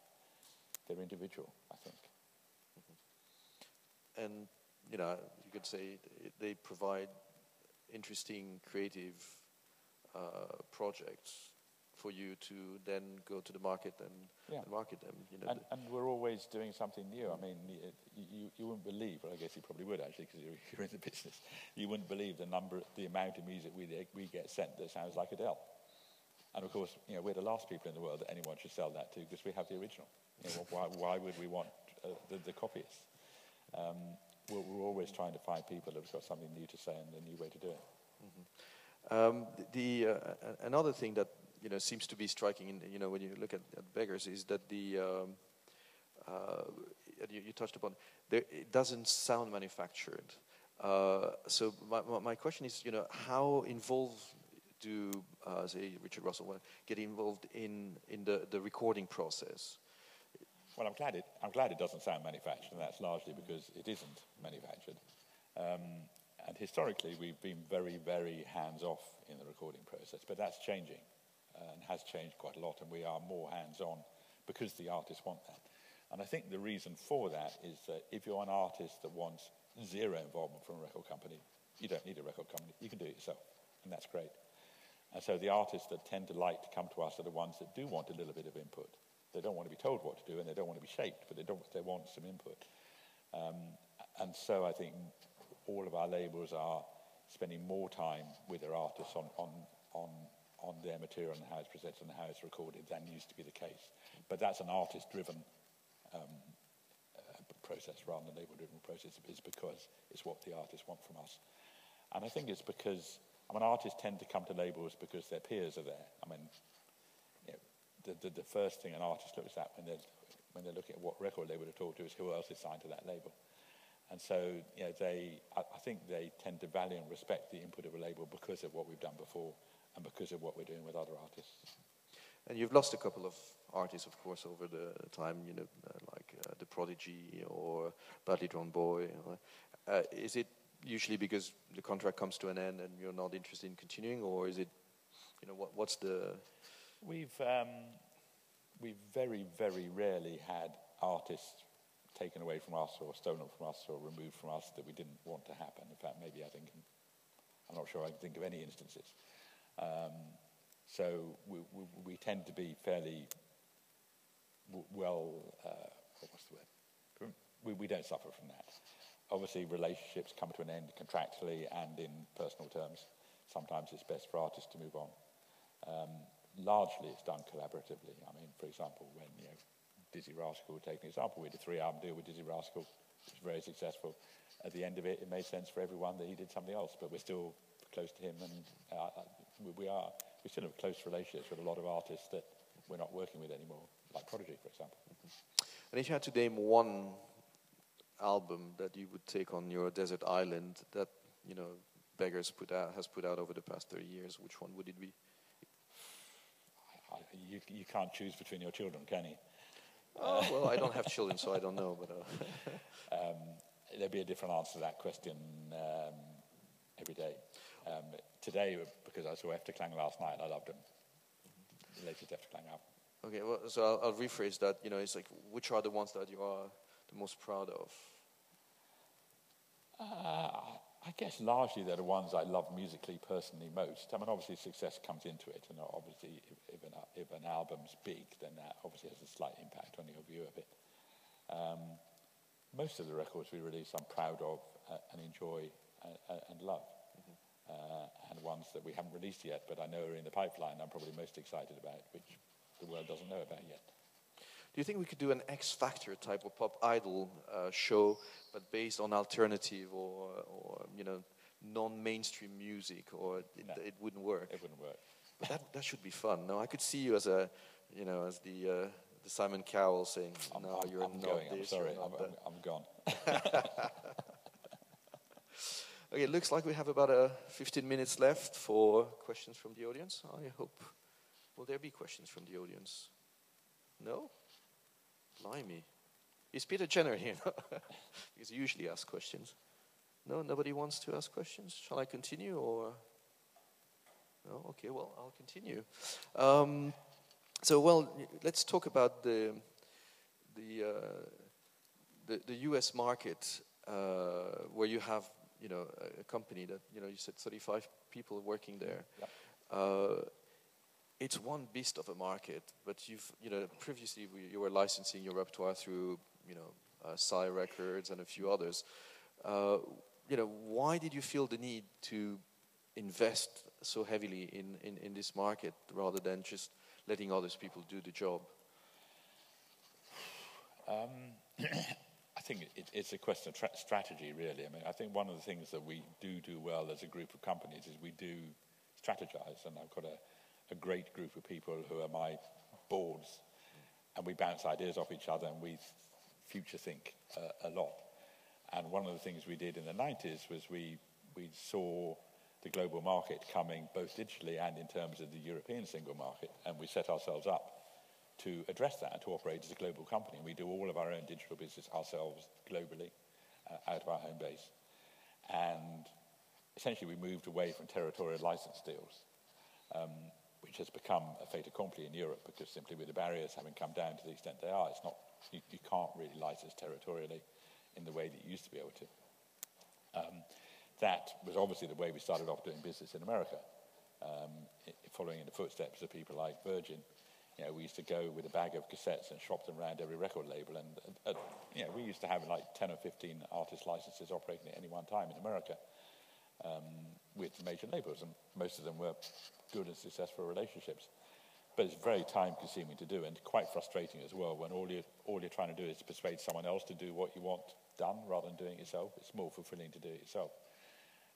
they're individual, I think. Mm-hmm. And, you know, you could say they provide interesting, creative uh, projects for you to then go to the market and, yeah. and market them. You know, and, and, we're always doing something new. I mean, you, you, you wouldn't believe, well, I guess you probably would actually, because you're, you're, in the business. You wouldn't believe the number, the amount of music we, we get sent that sounds like Adele. And of course, you know, we're the last people in the world that anyone should sell that to because we have the original. You know, why, why, would we want uh, the, the copyists? Um, we're, we're, always trying to find people that have got something new to say and a new way to do it. Mm-hmm. Um, the uh, another thing that you know seems to be striking, in, you know, when you look at, at beggars, is that the um, uh, you, you, touched upon there, it doesn't sound manufactured. Uh, so my, my question is, you know, how involved do, uh, say, Richard Russell, get involved in, in the, the recording process? Well, I'm glad, it, I'm glad it doesn't sound manufactured, and that's largely because it isn't manufactured. Um, and historically, we've been very, very hands off in the recording process, but that's changing and has changed quite a lot, and we are more hands on because the artists want that. And I think the reason for that is that if you're an artist that wants zero involvement from a record company, you don't need a record company. You can do it yourself, and that's great. And so the artists that tend to like to come to us are the ones that do want a little bit of input. They don't want to be told what to do and they don't want to be shaped, but they, don't, they want some input. Um, and so I think all of our labels are spending more time with their artists on, on, on, on their material and how it's presented and how it's recorded than used to be the case. But that's an artist-driven um, uh, process rather than a label-driven process is because it's what the artists want from us. And I think it's because, I mean, artists tend to come to labels because their peers are there. I mean, you know, the, the, the first thing an artist looks at when they're, when they're looking at what record they would have talked to is who else is signed to that label. And so, you know, they, I, I think they tend to value and respect the input of a label because of what we've done before and because of what we're doing with other artists. And you've lost a couple of artists, of course, over the time, you know, uh, like uh, The Prodigy or Badly Drawn Boy. Uh, is it usually because the contract comes to an end and you're not interested in continuing, or is it, you know, what, what's the... We've, um, we've very, very rarely had artists taken away from us or stolen from us or removed from us that we didn't want to happen. In fact, maybe I think, I'm not sure I can think of any instances. Um, so we, we, we, tend to be fairly well, uh, what's the word? We, we don't suffer from that. Obviously, relationships come to an end contractually and in personal terms. Sometimes it's best for artists to move on. Um, largely, it's done collaboratively. I mean, for example, when you know, Dizzee Rascal, take an example, we did a three-album deal with Dizzee Rascal. It was very successful. At the end of it, it made sense for everyone that he did something else, but we're still close to him, and uh, we are we still have close relationships with a lot of artists that we're not working with anymore, like Prodigy, for example. And if you had to name one album that you would take on your desert island that you know Beggars put out has put out over the past 30 years, which one would it be? I, you, you can't choose between your children, can you? Oh, well, I don't have children, so I don't know. But uh. um, there'd be a different answer to that question um, every day. Um, today, because I saw Efterklang last night, I loved him. The latest Efterklang album. Okay, well, so I'll, I'll, rephrase that. You know, it's like, which are the ones that you are the most proud of? Uh, I guess largely they're the ones I love musically, personally most. I mean, obviously success comes into it, and obviously if, if, an, if an, album's big, then that obviously has a slight impact on your view of it. Um, most of the records we release I'm proud of uh, and enjoy uh, and love. Mm-hmm. Uh, and ones that we haven't released yet, but I know are in the pipeline, I'm probably most excited about, which the world doesn't know about yet. Do you think we could do an X Factor type of pop idol uh, show, but based on alternative or, or you know, non-mainstream music, or it, no, it, wouldn't work? It wouldn't work. But that that should be fun. No, I could see you as a, you know, as the uh, the Simon Cowell saying, I'm, "No, I'm, you're I'm not going. this. I'm sorry. I'm, I'm, I'm gone." okay, it looks like we have about uh, 15 minutes left for questions from the audience. I hope. Will there be questions from the audience? No. Blimey. Is Peter Jenner here? because he usually asks questions. No, nobody wants to ask questions. Shall I continue or? No. Okay. Well, I'll continue. Um, so, well, let's talk about the the uh, the, the, U.S. market, uh, where you have you know a company that you know you said 35 people working there. Yep. Uh, it's one beast of a market, but you've, you know, previously you were licensing your repertoire through, you know, uh, Psy Records and a few others. Uh, you know, why did you feel the need to invest so heavily in, in, in this market rather than just letting others people do the job? Um, I think it, it's a question of tra- strategy, really. I mean, I think one of the things that we do do well as a group of companies is we do strategize, and I've got a a great group of people who are my boards, and we bounce ideas off each other and we future think uh, a lot. And one of the things we did in the 90s was we, we saw the global market coming both digitally and in terms of the European single market, and we set ourselves up to address that and to operate as a global company. We do all of our own digital business ourselves globally uh, out of our home base. And essentially, we moved away from territorial license deals. Um, which has become a fait accompli in Europe because simply with the barriers having come down to the extent they are, it's not, you, you can't really license territorially in the way that you used to be able to. Um, that was obviously the way we started off doing business in America, um, following in the footsteps of people like Virgin. you know, we used to go with a bag of cassettes and shop them around every record label. And, uh, you know, we used to have like 10 or 15 artist licenses operating at any one time in America um, with major labels. And most of them were good and successful relationships. But it's very time consuming to do and quite frustrating as well when all, you're, all you're trying to do is persuade someone else to do what you want done rather than doing it yourself. It's more fulfilling to do it yourself.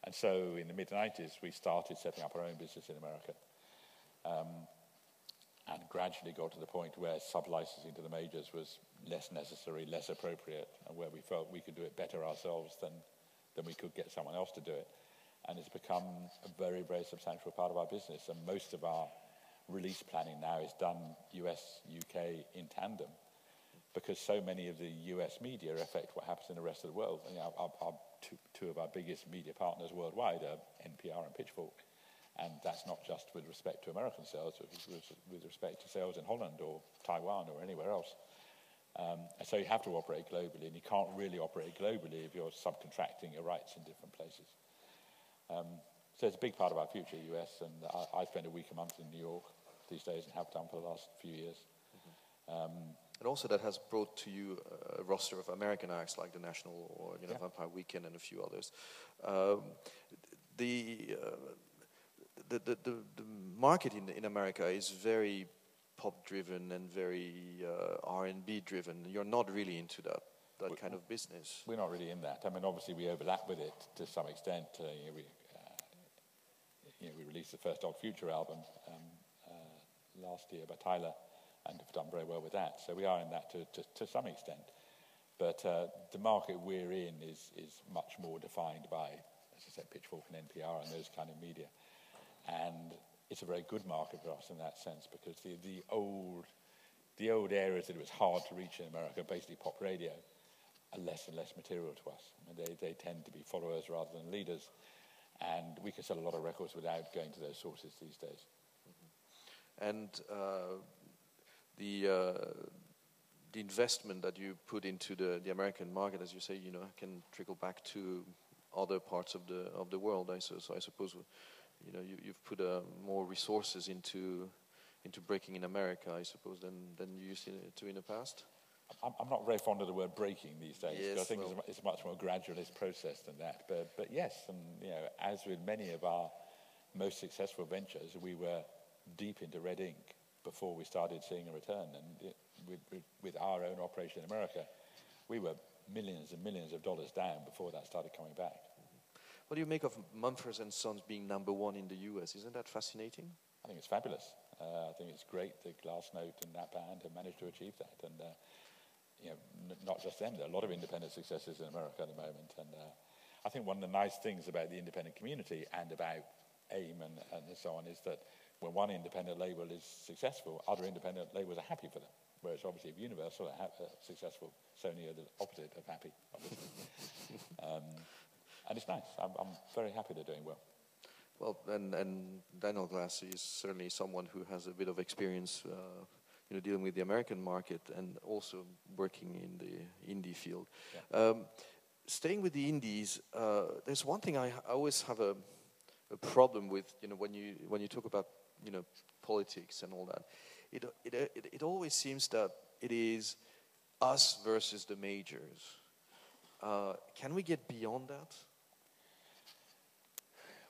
And so in the mid 90s, we started setting up our own business in America. Um, and gradually got to the point where sub-licensing to the majors was less necessary, less appropriate, and where we felt we could do it better ourselves than, than we could get someone else to do it. And it's become a very, very substantial part of our business. And most of our release planning now is done US, UK in tandem because so many of the US media affect what happens in the rest of the world. You know, our, our two, two of our biggest media partners worldwide are NPR and Pitchfork. And that's not just with respect to American sales, but with respect to sales in Holland or Taiwan or anywhere else. Um, and so you have to operate globally, and you can't really operate globally if you're subcontracting your rights in different places. Um, so it's a big part of our future, US, and I, I, spend a week a month in New York these days and have done for the last few years. Mm-hmm. Um, and also that has brought to you a roster of American acts like the National or you know yeah. Vampire Weekend and a few others. Um, the uh, the, the, the, the market in, in America is very pop driven and very uh, R&B driven. You're not really into that that kind of business. We're not really in that. I mean, obviously we overlap with it to some extent. Uh, you, know, we, you know, we released the first Odd Future album um, uh, last year by Tyler, and have done very well with that. So we are in that to, to, to some extent. But uh, the market we're in is, is much more defined by, as I said, Pitchfork and NPR and those kind of media. And it's a very good market for us in that sense because the, the, old, the old areas that it was hard to reach in America, basically pop radio, are less and less material to us. I mean, they, they tend to be followers rather than leaders. And we can sell a lot of records without going to those sources these days. Mm-hmm. And uh, the, uh, the investment that you put into the, the American market, as you say, you know, can trickle back to other parts of the of the world. I so, so I suppose you know, you, have put uh, more resources into into breaking in America, I suppose, than than you used to in the past. I'm, I'm not very fond of the word breaking these days. Yes, I think well. it's, a, much more gradualist process than that. But but yes, and you know, as with many of our most successful ventures, we were deep into red ink before we started seeing a return. And it, with, with, with our own operation in America, we were millions and millions of dollars down before that started coming back. What do you make of Mumford and Sons being number one in the US? Isn't that fascinating? I think it's fabulous. Uh, I think it's great that Glassnote and that band have managed to achieve that. And, uh, you know, n- not just them, there are a lot of independent successes in America at the moment. And uh, I think one of the nice things about the independent community and about AIM and, and so on is that when one independent label is successful, other independent labels are happy for them. Whereas obviously if Universal are ha- uh, successful, Sony are the opposite of happy, obviously. um, and it's nice. I'm, I'm very happy they're doing well. Well, and, and Daniel Glass is certainly someone who has a bit of experience, uh, you know, dealing with the American market and also working in the indie field. Yeah. Um, staying with the indies, uh, there's one thing I, I always have a, a, problem with, you know, when you when you talk about, you know, politics and all that. It it it, it always seems that it is us versus the majors. Uh, can we get beyond that?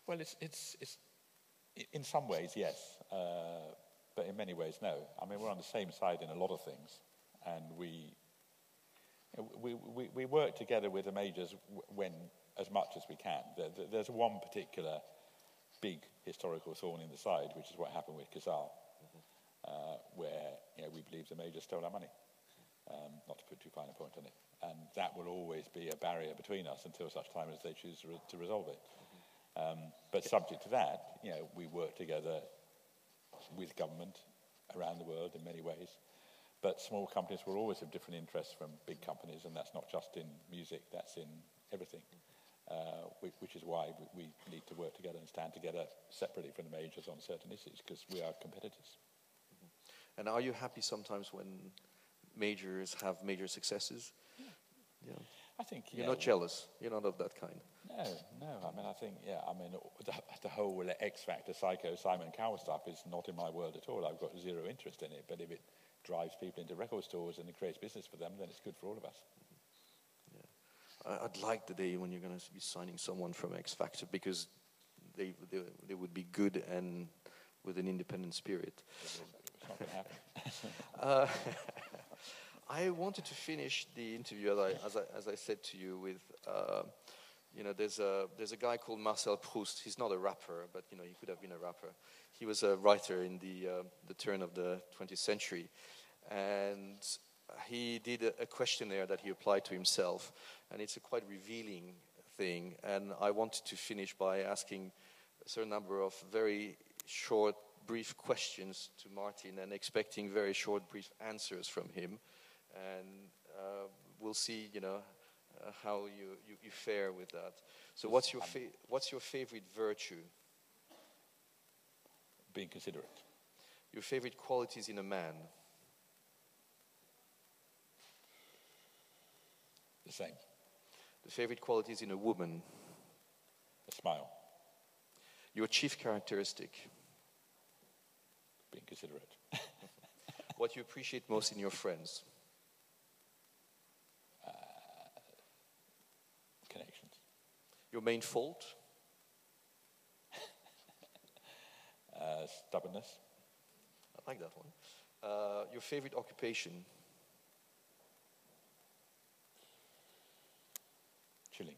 Well, it's, it's, it's in some ways, yes, uh, but in many ways, no. I mean, we're on the same side in a lot of things, and we, we, we, we work together with the majors when, as much as we can. There's one particular big historical thorn in the side, which is what happened with Kazaa, mm-hmm. uh, where you know, we believe the majors stole our money. Um, not to put too fine a point on it. And that will always be a barrier between us until such time as they choose to, re- to resolve it. Um, but subject to that, you know, we work together with government around the world in many ways. But small companies will always have different interests from big companies, and that's not just in music, that's in everything. Uh, which is why we need to work together and stand together separately from the majors on certain issues, because we are competitors. Mm-hmm. And are you happy sometimes when majors have major successes? Yeah. yeah. I think you're not jealous. You're not of that kind. No, no. I mean, I think, yeah, I mean, the, the whole X Factor, Syco, Simon Cowell stuff is not in my world at all. I've got zero interest in it. But if it drives people into record stores and it creates business for them, then it's good for all of us. I- I'd like the day when you're going to be signing someone from X Factor because they, they, they would be good and with an independent spirit. It's not going to happen. Uh, I wanted to finish the interview, as I, as I, as I said to you, with uh, you know, there's a, there's a guy called Marcel Proust. He's not a rapper, but you know, he could have been a rapper. He was a writer in the, uh, the turn of the 20th century. And he did a, questionnaire that he applied to himself. And it's a quite revealing thing. And I wanted to finish by asking a certain number of very short, brief questions to Martin and expecting very short, brief answers from him. And uh, we'll see, you know, uh, how you, you, you fare with that. So, what's your, fa- what's your favorite virtue? Being considerate. Your favorite qualities in a man? The same. The favorite qualities in a woman? A smile. Your chief characteristic? Being considerate. What you appreciate most in your friends? Your main fault? Uh, stubbornness. I like that one. Uh, your favorite occupation? Chilling.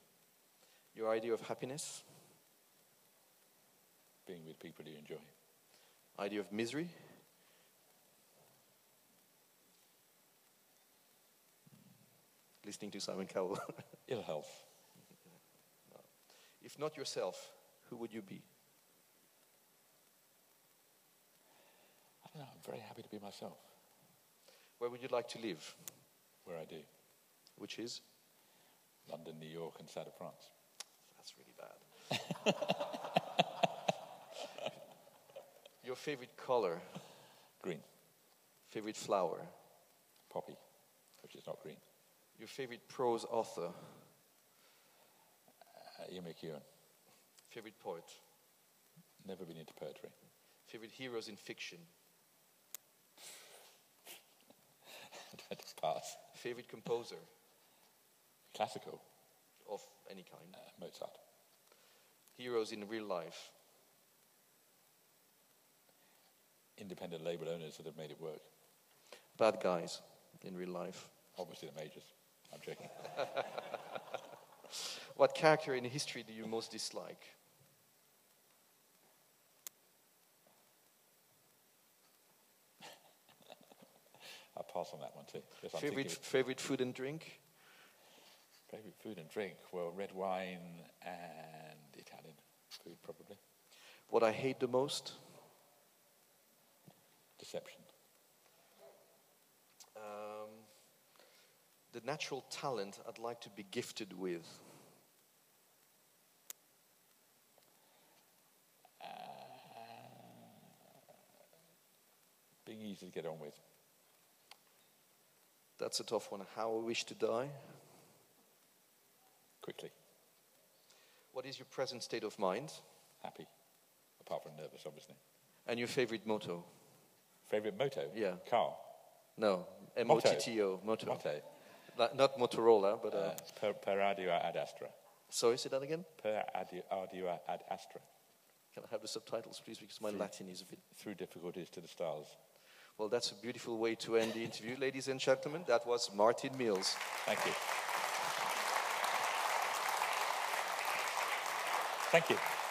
Your idea of happiness? Being with people you enjoy. Idea of misery? Listening to Simon Cowell. Ill health. If not yourself, who would you be? I don't know. I'm very happy to be myself Where would you like to live? where I do. Which is? London, New York, and South of France. That's really bad. Your favorite color? Green. Favorite flower? Poppy, which is not green. Your favorite prose author? Ian McEwan. Favorite poet? Never been into poetry. Favorite heroes in fiction? Pass. Favorite composer Classical. of any kind? Uh, Mozart. Heroes in real life? Independent label owners that have made it work. Bad guys in real life? Obviously the majors. I'm joking. What character in history do you most dislike? I'll pass on that one too. Favorite, favorite food and drink? favorite food and drink. Well, red wine and Italian food probably. What I hate the most? Deception. Um, the natural talent I'd like to be gifted with. Easy to get on with. That's a tough one. How I wish to die. Quickly. What is your present state of mind? Happy. Apart from nervous, obviously. And your favorite motto? Favorite moto? Yeah. Car. No, M O T T O, motto. Motto. Not- Motorola, but. Uh, Uh, per, per ardua ad astra. sorry, say that again? Per ardua ad astra. Can I have the subtitles, please? Because my Through- Latin is a bit. Through difficulties to the stars. Well, that's a beautiful way to end the interview, ladies and gentlemen. That was Martin Mills. Thank you. Thank you.